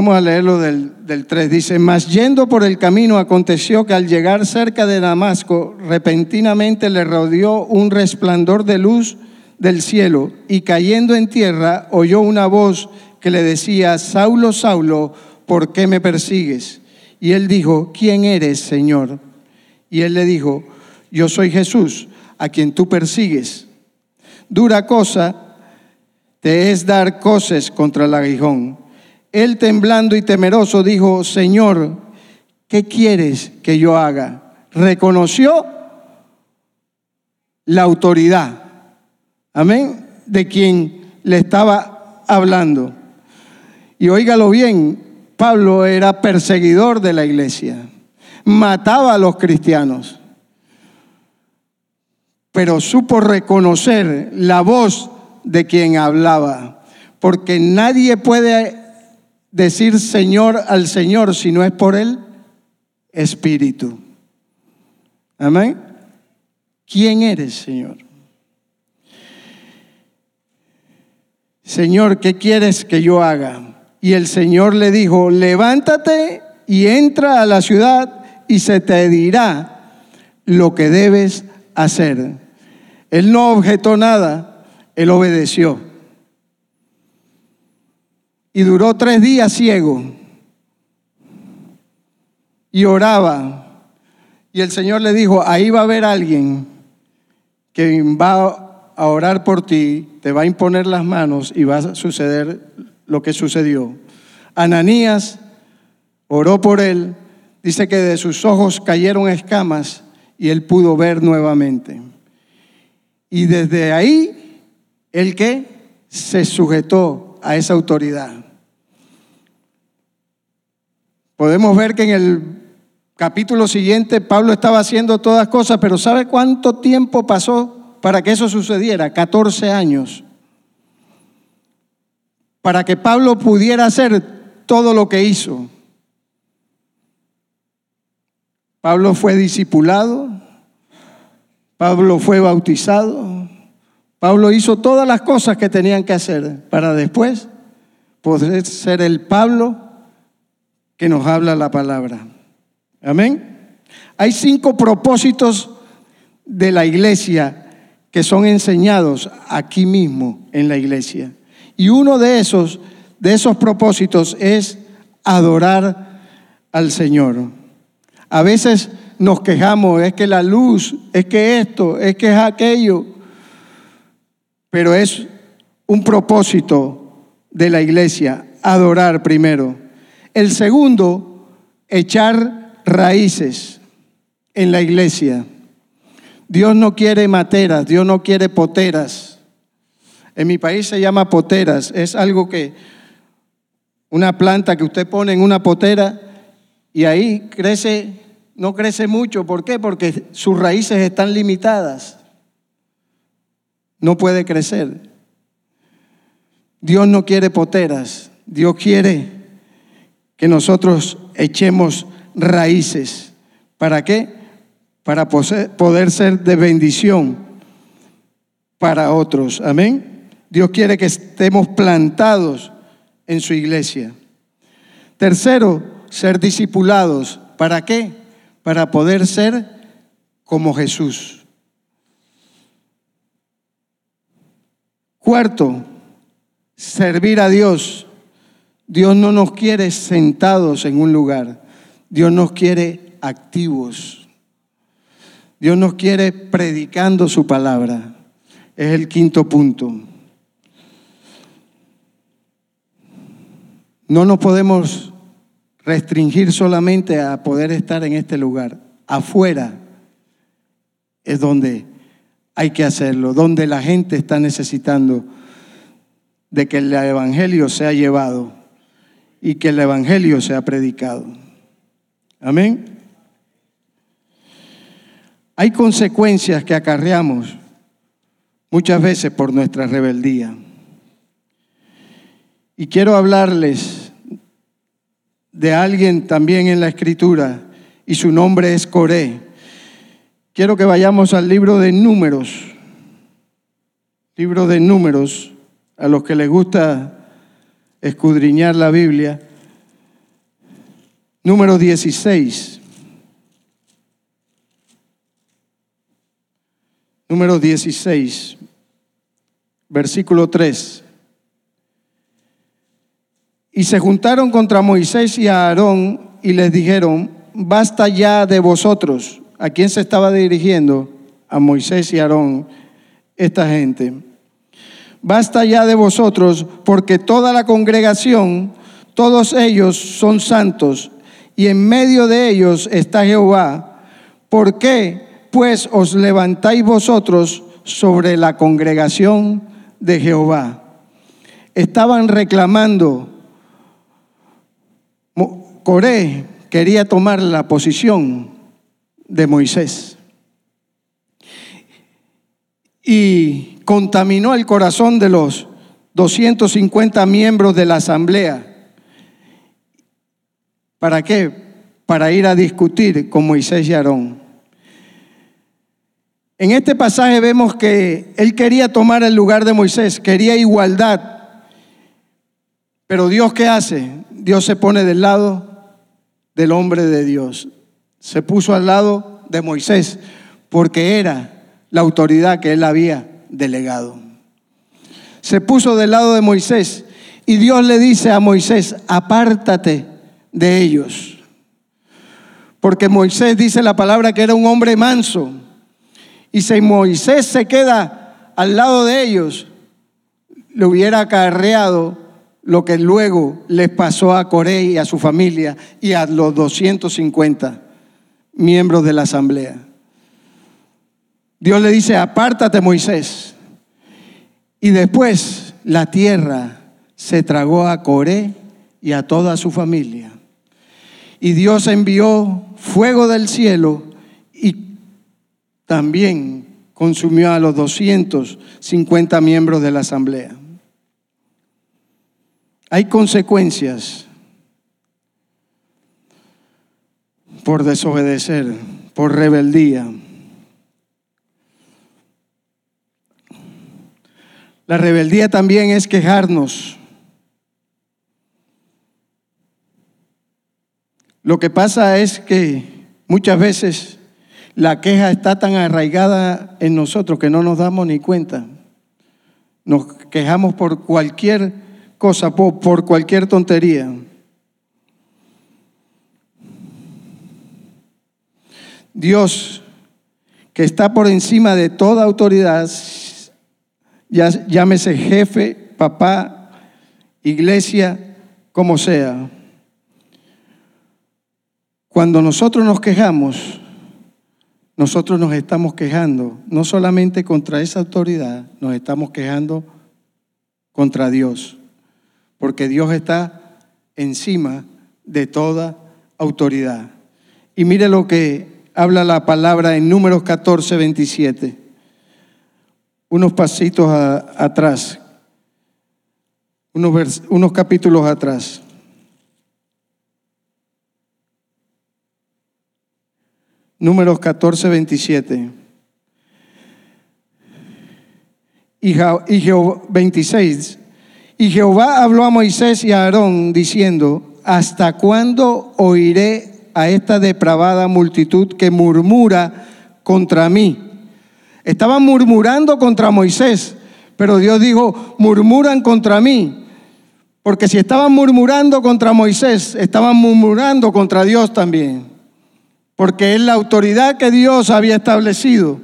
Vamos a leerlo del, del 3. Dice, mas yendo por el camino aconteció que al llegar cerca de Damasco, repentinamente le rodeó un resplandor de luz del cielo y cayendo en tierra oyó una voz que le decía, Saulo, Saulo, ¿por qué me persigues? Y él dijo, ¿quién eres, Señor? Y él le dijo, yo soy Jesús, a quien tú persigues. Dura cosa te es dar coces contra el aguijón. Él temblando y temeroso dijo, Señor, ¿qué quieres que yo haga? Reconoció la autoridad, amén, de quien le estaba hablando. Y óigalo bien, Pablo era perseguidor de la iglesia, mataba a los cristianos, pero supo reconocer la voz de quien hablaba, porque nadie puede decir Señor al Señor si no es por el Espíritu. Amén. ¿Quién eres, Señor? Señor, ¿qué quieres que yo haga? Y el Señor le dijo, levántate y entra a la ciudad y se te dirá lo que debes hacer. Él no objetó nada, él obedeció y duró tres días ciego y oraba. Y el Señor le dijo, ahí va a haber alguien que va a orar por ti, te va a imponer las manos y va a suceder lo que sucedió. Ananías oró por él, dice que de sus ojos cayeron escamas y él pudo ver nuevamente. Y desde ahí, el que se sujetó a esa autoridad. Podemos ver que en el capítulo siguiente Pablo estaba haciendo todas cosas, pero ¿sabe cuánto tiempo pasó para que eso sucediera? 14 años. Para que Pablo pudiera hacer todo lo que hizo. Pablo fue discipulado, Pablo fue bautizado, Pablo hizo todas las cosas que tenían que hacer para después poder ser el Pablo que nos habla la palabra. Amén. Hay cinco propósitos de la iglesia que son enseñados aquí mismo en la iglesia. Y uno de esos, de esos propósitos es adorar al Señor. A veces nos quejamos, es que la luz, es que esto, es que es aquello pero es un propósito de la iglesia, adorar primero. El segundo, echar raíces en la iglesia. Dios no quiere materas, Dios no quiere poteras. En mi país se llama poteras, es algo que, una planta que usted pone en una potera y ahí crece, no crece mucho. ¿Por qué? Porque sus raíces están limitadas no puede crecer. Dios no quiere poteras, Dios quiere que nosotros echemos raíces. ¿Para qué? Para poder ser de bendición para otros. Amén. Dios quiere que estemos plantados en su iglesia. Tercero, ser discipulados. ¿Para qué? Para poder ser como Jesús. Cuarto, servir a Dios. Dios no nos quiere sentados en un lugar. Dios nos quiere activos. Dios nos quiere predicando su palabra. es el quinto punto. No nos podemos restringir solamente a poder estar en este lugar. Afuera es donde hay que hacerlo, donde la gente está necesitando de que el Evangelio sea llevado y que el Evangelio sea predicado. Amén. Hay consecuencias que acarreamos muchas veces por nuestra rebeldía. Y quiero hablarles de alguien también en la escritura y su nombre es Coré. Quiero que vayamos al libro de números. Libro de números, a los que les gusta escudriñar la Biblia. Número 16. Número 16, versículo 3. Y se juntaron contra Moisés y Aarón y les dijeron, basta ya de vosotros. ¿A quién se estaba dirigiendo? A Moisés y Aarón, esta gente. Basta ya de vosotros, porque toda la congregación, todos ellos son santos, y en medio de ellos está Jehová. ¿Por qué, pues, os levantáis vosotros sobre la congregación de Jehová? Estaban reclamando Coré quería tomar la posición de Moisés y contaminó el corazón de los 250 miembros de la asamblea. ¿Para qué? Para ir a discutir con Moisés y Aarón. En este pasaje vemos que él quería tomar el lugar de Moisés, quería igualdad. Pero Dios qué hace? Dios se pone del lado del hombre de Dios. Se puso al lado de Moisés porque era la autoridad que él había delegado. Se puso del lado de Moisés y Dios le dice a Moisés, apártate de ellos. Porque Moisés dice la palabra que era un hombre manso. Y si Moisés se queda al lado de ellos, le hubiera acarreado lo que luego les pasó a Coré y a su familia y a los 250 miembros de la asamblea. Dios le dice, apártate Moisés. Y después la tierra se tragó a Coré y a toda su familia. Y Dios envió fuego del cielo y también consumió a los 250 miembros de la asamblea. Hay consecuencias por desobedecer, por rebeldía. La rebeldía también es quejarnos. Lo que pasa es que muchas veces la queja está tan arraigada en nosotros que no nos damos ni cuenta. Nos quejamos por cualquier cosa, por, cualquier tontería. Dios, que está por encima de toda autoridad, llámese jefe, papá, iglesia, como sea. Cuando nosotros nos quejamos, nosotros nos estamos quejando no solamente contra esa autoridad, nos estamos quejando contra Dios porque Dios está encima de toda autoridad. Y mire lo que habla la palabra en números 14, 27. Unos pasitos atrás, unos, unos capítulos atrás. Números 14, 27. Y, y 26. Y Jehová habló a Moisés y a Aarón diciendo, ¿hasta cuándo oiré a esta depravada multitud que murmura contra mí? Estaban murmurando contra Moisés, pero Dios dijo, murmuran contra mí. Porque si estaban murmurando contra Moisés, estaban murmurando contra Dios también. Porque es la autoridad que Dios había establecido.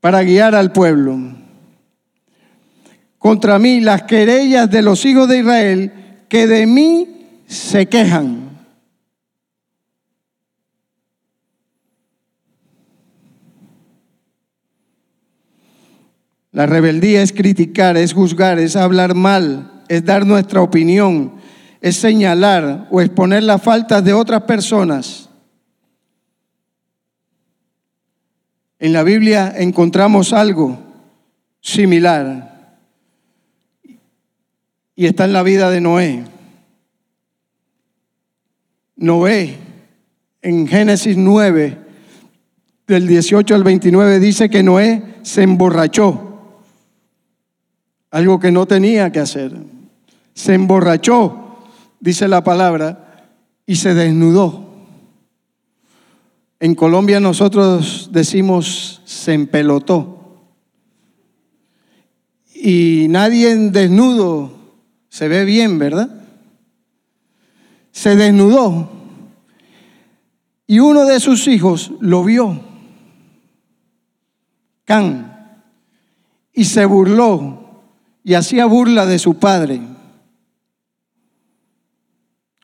para guiar al pueblo. Contra mí las querellas de los hijos de Israel que de mí se quejan. La rebeldía es criticar, es juzgar, es hablar mal, es dar nuestra opinión, es señalar o exponer las faltas de otras personas. En la Biblia encontramos algo similar y está en la vida de Noé. Noé, en Génesis 9, del 18 al 29, dice que Noé se emborrachó algo que no tenía que hacer. Se emborrachó, dice la palabra, y se desnudó. En Colombia nosotros decimos se empelotó. Y nadie en desnudo se ve bien, ¿verdad? Se desnudó. Y uno de sus hijos lo vio, Can, y se burló y hacía burla de su padre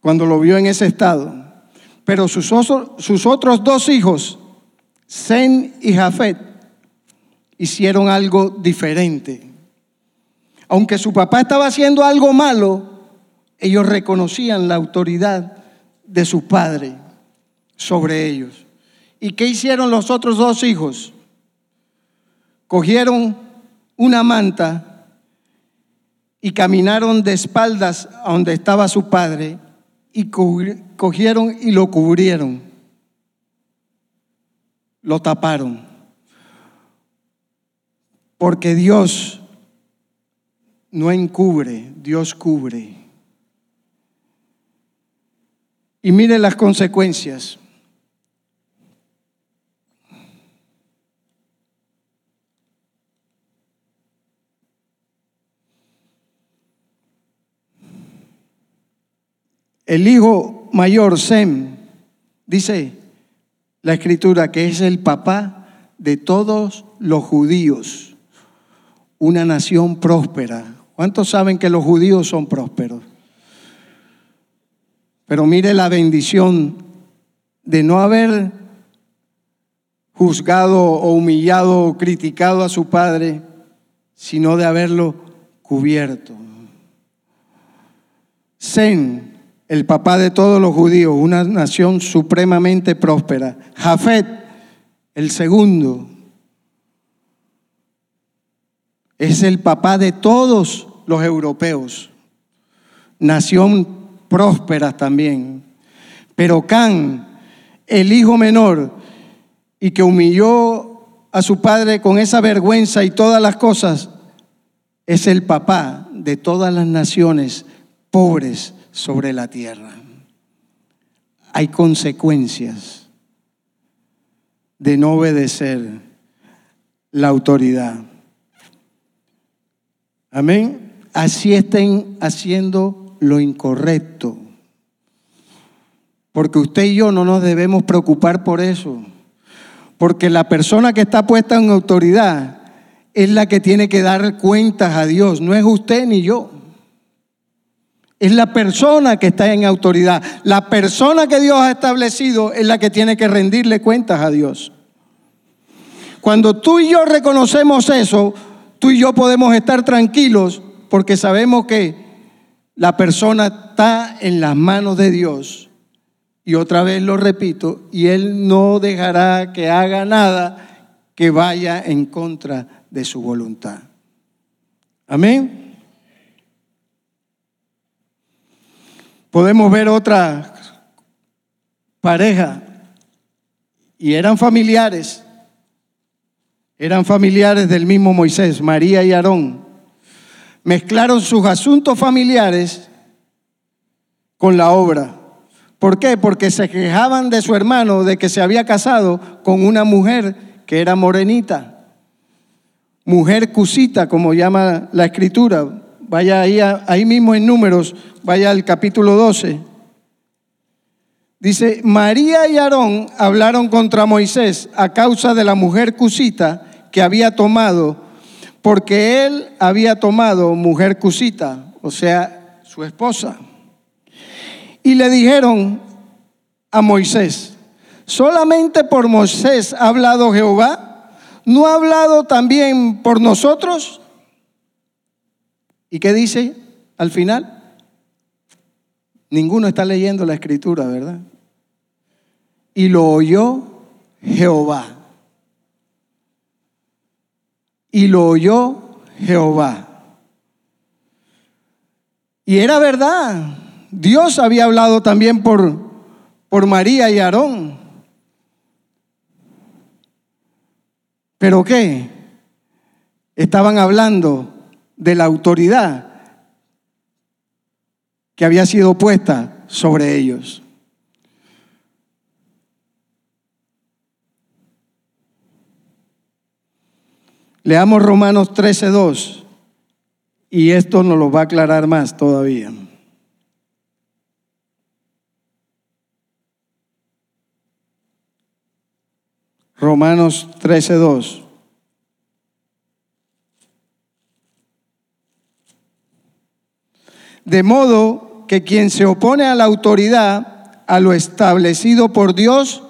cuando lo vio en ese estado. Pero sus, otros dos hijos, Zen y Jafet, hicieron algo diferente. Aunque su papá estaba haciendo algo malo, ellos reconocían la autoridad de su padre sobre ellos. ¿Y qué hicieron los otros dos hijos? Cogieron una manta y caminaron de espaldas a donde estaba su padre y cogieron y lo cubrieron. Lo taparon. Porque Dios no encubre, Dios cubre. Y mire las consecuencias. El hijo mayor, Sem, dice la escritura que es el papá de todos los judíos, una nación próspera. ¿Cuántos saben que los judíos son prósperos? Pero mire la bendición de no haber juzgado o humillado o criticado a su padre, sino de haberlo cubierto. Sem el papá de todos los judíos, una nación supremamente próspera. Jafet, el segundo, es el papá de todos los europeos, nación próspera también. Pero Can, el hijo menor, y que humilló a su padre con esa vergüenza y todas las cosas, es el papá de todas las naciones pobres sobre la tierra. Hay consecuencias de no obedecer la autoridad. Amén. Así estén haciendo lo incorrecto. Porque usted y yo no nos debemos preocupar por eso. Porque la persona que está puesta en autoridad es la que tiene que dar cuentas a Dios, no es usted ni yo. Es la persona que está en autoridad. La persona que Dios ha establecido es la que tiene que rendirle cuentas a Dios. Cuando tú y yo reconocemos eso, tú y yo podemos estar tranquilos porque sabemos que la persona está en las manos de Dios. Y otra vez lo repito, y Él no dejará que haga nada que vaya en contra de su voluntad. Amén. Podemos ver otra pareja y eran familiares, eran familiares del mismo Moisés, María y Aarón. Mezclaron sus asuntos familiares con la obra. ¿Por qué? Porque se quejaban de su hermano de que se había casado con una mujer que era morenita, mujer cusita, como llama la escritura. Vaya ahí, ahí mismo en números, vaya al capítulo 12. Dice, María y Aarón hablaron contra Moisés a causa de la mujer cusita que había tomado, porque él había tomado mujer cusita, o sea, su esposa. Y le dijeron a Moisés, solamente por Moisés ha hablado Jehová, ¿no ha hablado también por nosotros? ¿Y qué dice al final? Ninguno está leyendo la escritura, ¿verdad? Y lo oyó Jehová. Y lo oyó Jehová. Y era verdad. Dios había hablado también por, por María y Aarón. ¿Pero qué? Estaban hablando de la autoridad que había sido puesta sobre ellos. Leamos Romanos 13:2 y esto nos lo va a aclarar más todavía. Romanos 13:2. De modo que quien se opone a la autoridad, a lo establecido por Dios,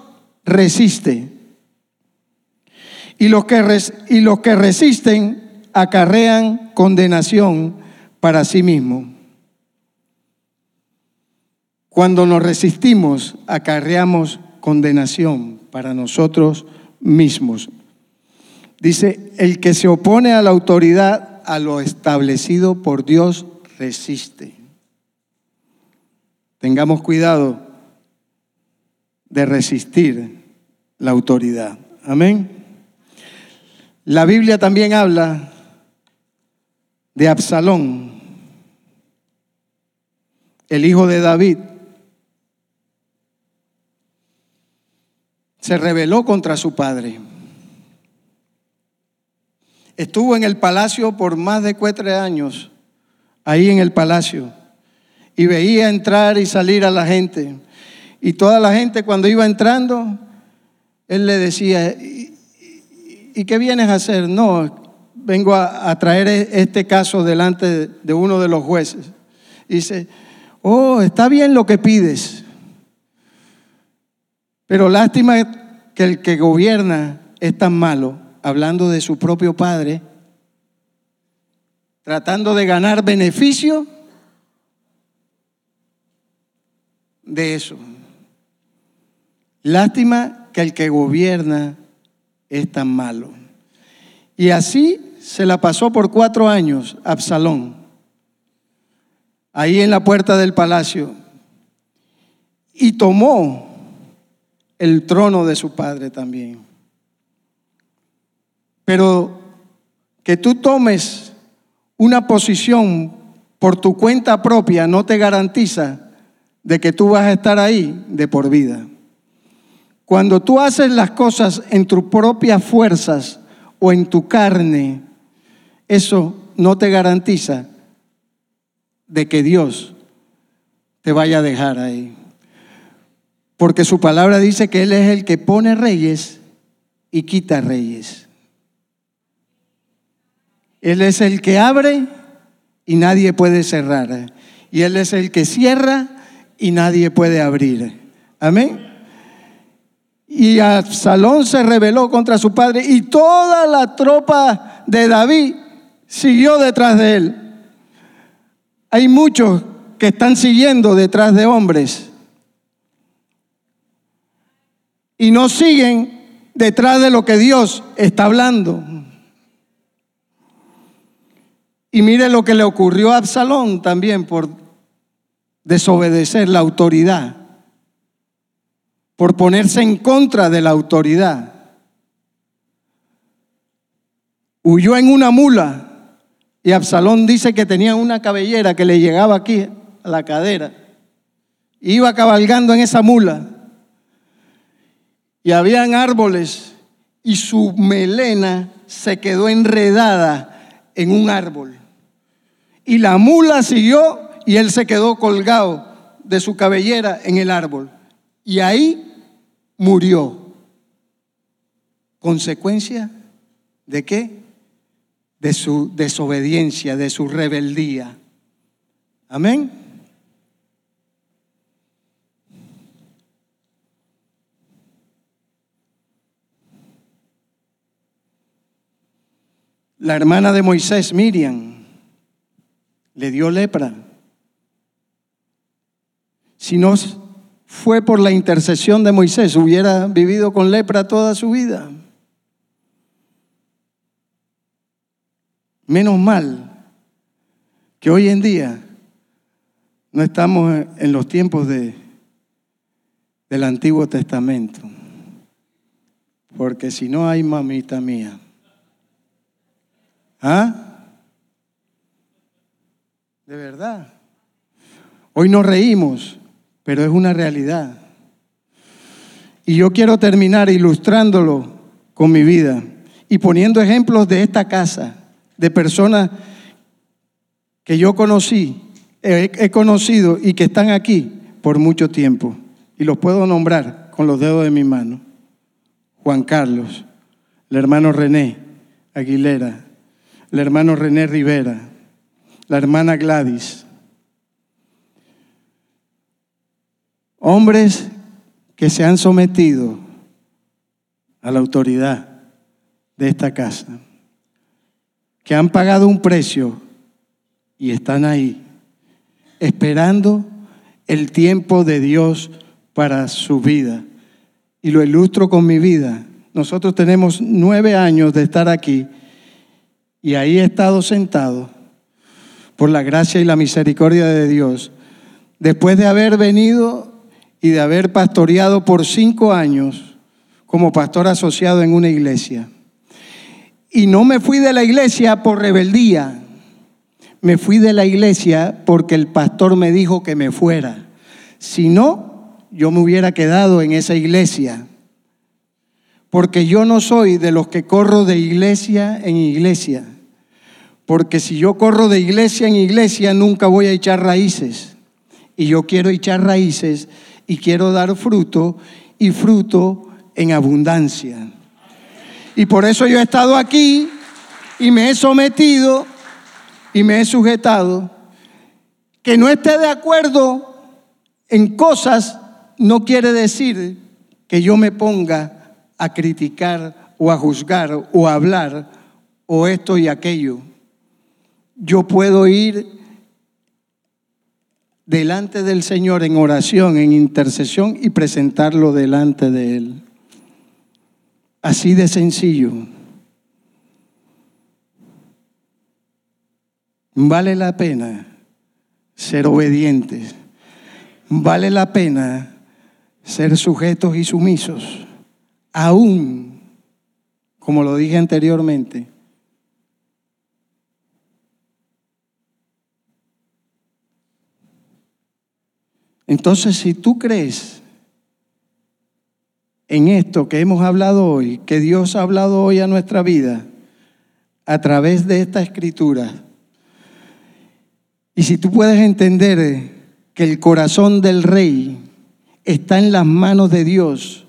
resiste. Y los que, y los que resisten acarrean condenación para sí mismo. Cuando nos resistimos, acarreamos condenación para nosotros mismos. Dice, el que se opone a la autoridad, a lo establecido por Dios, resiste. Tengamos cuidado de resistir la autoridad. Amén. La Biblia también habla de Absalón, el hijo de David. Se rebeló contra su padre. Estuvo en el palacio por más de cuatro años, ahí en el palacio, y veía entrar y salir a la gente. Y toda la gente cuando iba entrando, él le decía, ¿y qué vienes a hacer? No, vengo a, traer e, este caso delante de uno de los jueces. dice, oh, está bien lo que pides, pero lástima que el que gobierna es tan malo, hablando de su propio padre, tratando de ganar beneficio de eso. Lástima que el que gobierna es tan malo. Y así se la pasó por cuatro años Absalón, ahí en la puerta del palacio, y tomó el trono de su padre también. Pero que tú tomes una posición por tu cuenta propia no te garantiza de que tú vas a estar ahí de por vida. Cuando tú haces las cosas en tus propias fuerzas o en tu carne, eso no te garantiza de que Dios te vaya a dejar ahí. Porque su palabra dice que Él es el que pone reyes y quita reyes. Él es el que abre y nadie puede cerrar. Y Él es el que cierra y nadie puede abrir. Amén. Y Absalón se rebeló contra su padre y toda la tropa de David siguió detrás de él. Hay muchos que están siguiendo detrás de hombres y no siguen detrás de lo que Dios está hablando. Y mire lo que le ocurrió a Absalón también por desobedecer la autoridad por ponerse en contra de la autoridad. Huyó en una mula y Absalón dice que tenía una cabellera que le llegaba aquí a la cadera. Iba cabalgando en esa mula y habían árboles y su melena se quedó enredada en un árbol. Y la mula siguió y él se quedó colgado de su cabellera en el árbol. Y ahí murió. Consecuencia ¿De qué? De su desobediencia, de su rebeldía. Amén. La hermana de Moisés, Miriam, le dio lepra. Si no fue por la intercesión de Moisés, hubiera vivido con lepra toda su vida. Menos mal que hoy en día no estamos en los tiempos de, del Antiguo Testamento, porque si no hay mamita mía. ¿Ah? De verdad. Hoy nos reímos, pero es una realidad. Y yo quiero terminar ilustrándolo con mi vida y poniendo ejemplos de esta casa, de personas que yo conocí, he, conocido y que están aquí por mucho tiempo. Y los puedo nombrar con los dedos de mi mano. Juan Carlos, el hermano René Aguilera, el hermano René Rivera, la hermana Gladys. Hombres que se han sometido a la autoridad de esta casa, que han pagado un precio y están ahí, esperando el tiempo de Dios para su vida. Y lo ilustro con mi vida. Nosotros tenemos nueve años de estar aquí y ahí he estado sentado por la gracia y la misericordia de Dios, después de haber venido y de haber pastoreado por cinco años como pastor asociado en una iglesia. Y no me fui de la iglesia por rebeldía, me fui de la iglesia porque el pastor me dijo que me fuera. Si no, yo me hubiera quedado en esa iglesia. Porque yo no soy de los que corro de iglesia en iglesia. Porque si yo corro de iglesia en iglesia, nunca voy a echar raíces. Y yo quiero echar raíces y quiero dar fruto y fruto en abundancia. Y por eso yo he estado aquí y me he sometido y me he sujetado. Que no esté de acuerdo en cosas no quiere decir que yo me ponga a criticar o a juzgar o a hablar o esto y aquello yo puedo ir delante del Señor en oración, en intercesión y presentarlo delante de Él. Así de sencillo. Vale la pena ser obedientes. Vale la pena ser sujetos y sumisos. Aún, como lo dije anteriormente, Entonces, si tú crees en esto que hemos hablado hoy, que Dios ha hablado hoy a nuestra vida a través de esta escritura, y si tú puedes entender que el corazón del rey está en las manos de Dios,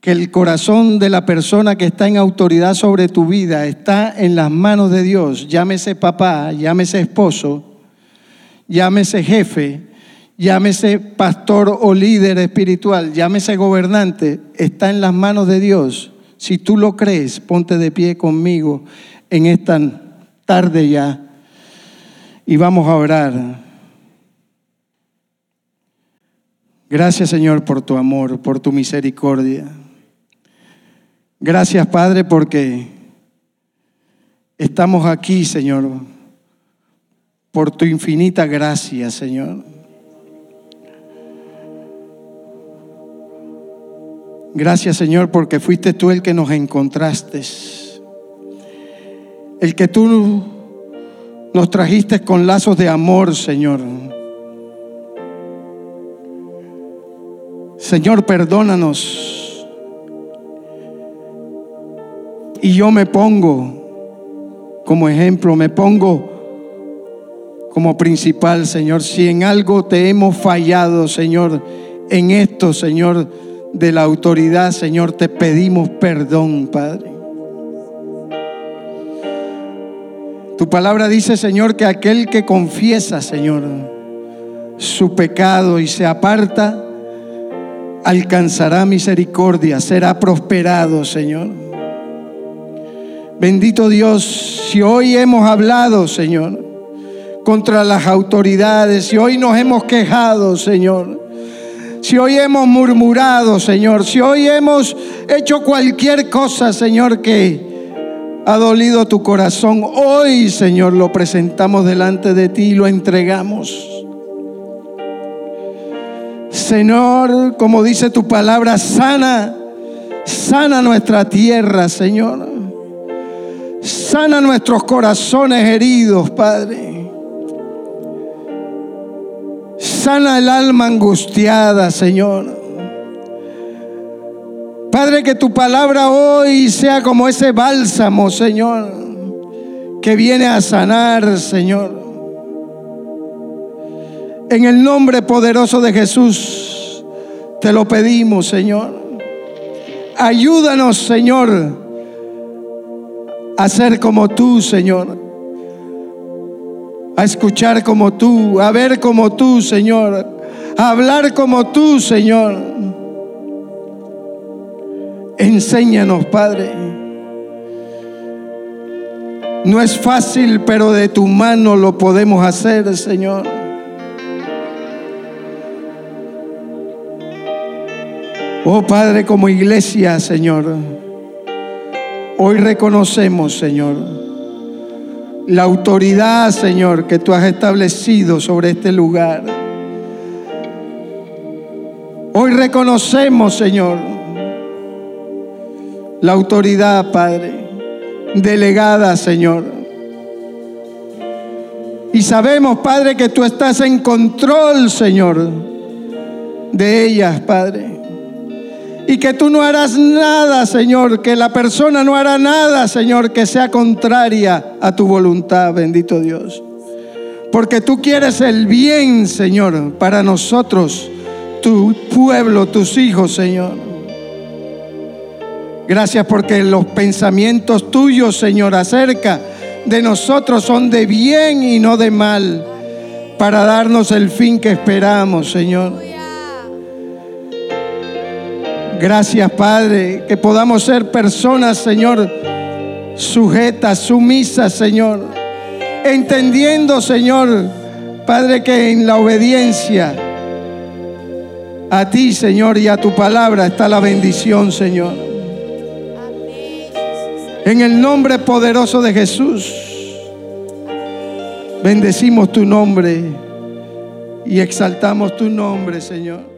que el corazón de la persona que está en autoridad sobre tu vida está en las manos de Dios, llámese papá, llámese esposo, llámese jefe, llámese pastor o líder espiritual, llámese gobernante, está en las manos de Dios. Si tú lo crees, ponte de pie conmigo en esta tarde ya y vamos a orar. Gracias Señor por tu amor, por tu misericordia. Gracias Padre porque estamos aquí Señor, por tu infinita gracia Señor. Gracias Señor porque fuiste tú el que nos encontraste. El que tú nos trajiste con lazos de amor, Señor. Señor, perdónanos. Y yo me pongo como ejemplo, me pongo como principal, Señor. Si en algo te hemos fallado, Señor, en esto, Señor, de la autoridad, Señor, te pedimos perdón, Padre. Tu palabra dice, Señor, que aquel que confiesa, Señor, su pecado y se aparta, alcanzará misericordia, será prosperado, Señor. Bendito Dios, si hoy hemos hablado, Señor, contra las autoridades, si hoy nos hemos quejado, Señor, si hoy hemos murmurado, Señor, si hoy hemos hecho cualquier cosa, Señor, que ha dolido tu corazón, hoy, Señor, lo presentamos delante de ti y lo entregamos. Señor, como dice tu palabra, sana, sana nuestra tierra, Señor. Sana nuestros corazones heridos, Padre. Sana el alma angustiada, Señor. Padre, que tu palabra hoy sea como ese bálsamo, Señor, que viene a sanar, Señor. En el nombre poderoso de Jesús, te lo pedimos, Señor. Ayúdanos, Señor, a ser como tú, Señor. A escuchar como tú, a ver como tú, Señor. A hablar como tú, Señor. Enséñanos, Padre. No es fácil, pero de tu mano lo podemos hacer, Señor. Oh Padre, como iglesia, Señor, hoy reconocemos, Señor, la autoridad, Señor, que tú has establecido sobre este lugar. Hoy reconocemos, Señor, la autoridad, Padre, delegada, Señor. Y sabemos, Padre, que tú estás en control, Señor, de ellas, Padre y que tú no harás nada, Señor, que la persona no hará nada, Señor, que sea contraria a tu voluntad, bendito Dios. Porque tú quieres el bien, Señor, para nosotros, tu pueblo, tus hijos, Señor. Gracias porque los pensamientos tuyos, Señor, acerca de nosotros son de bien y no de mal, para darnos el fin que esperamos, Señor. Gracias, Padre, que podamos ser personas, Señor, sujetas, sumisas, Señor. Entendiendo, Señor, Padre, que en la obediencia a ti, Señor, y a tu palabra está la bendición, Señor. En el nombre poderoso de Jesús, bendecimos tu nombre y exaltamos tu nombre, Señor.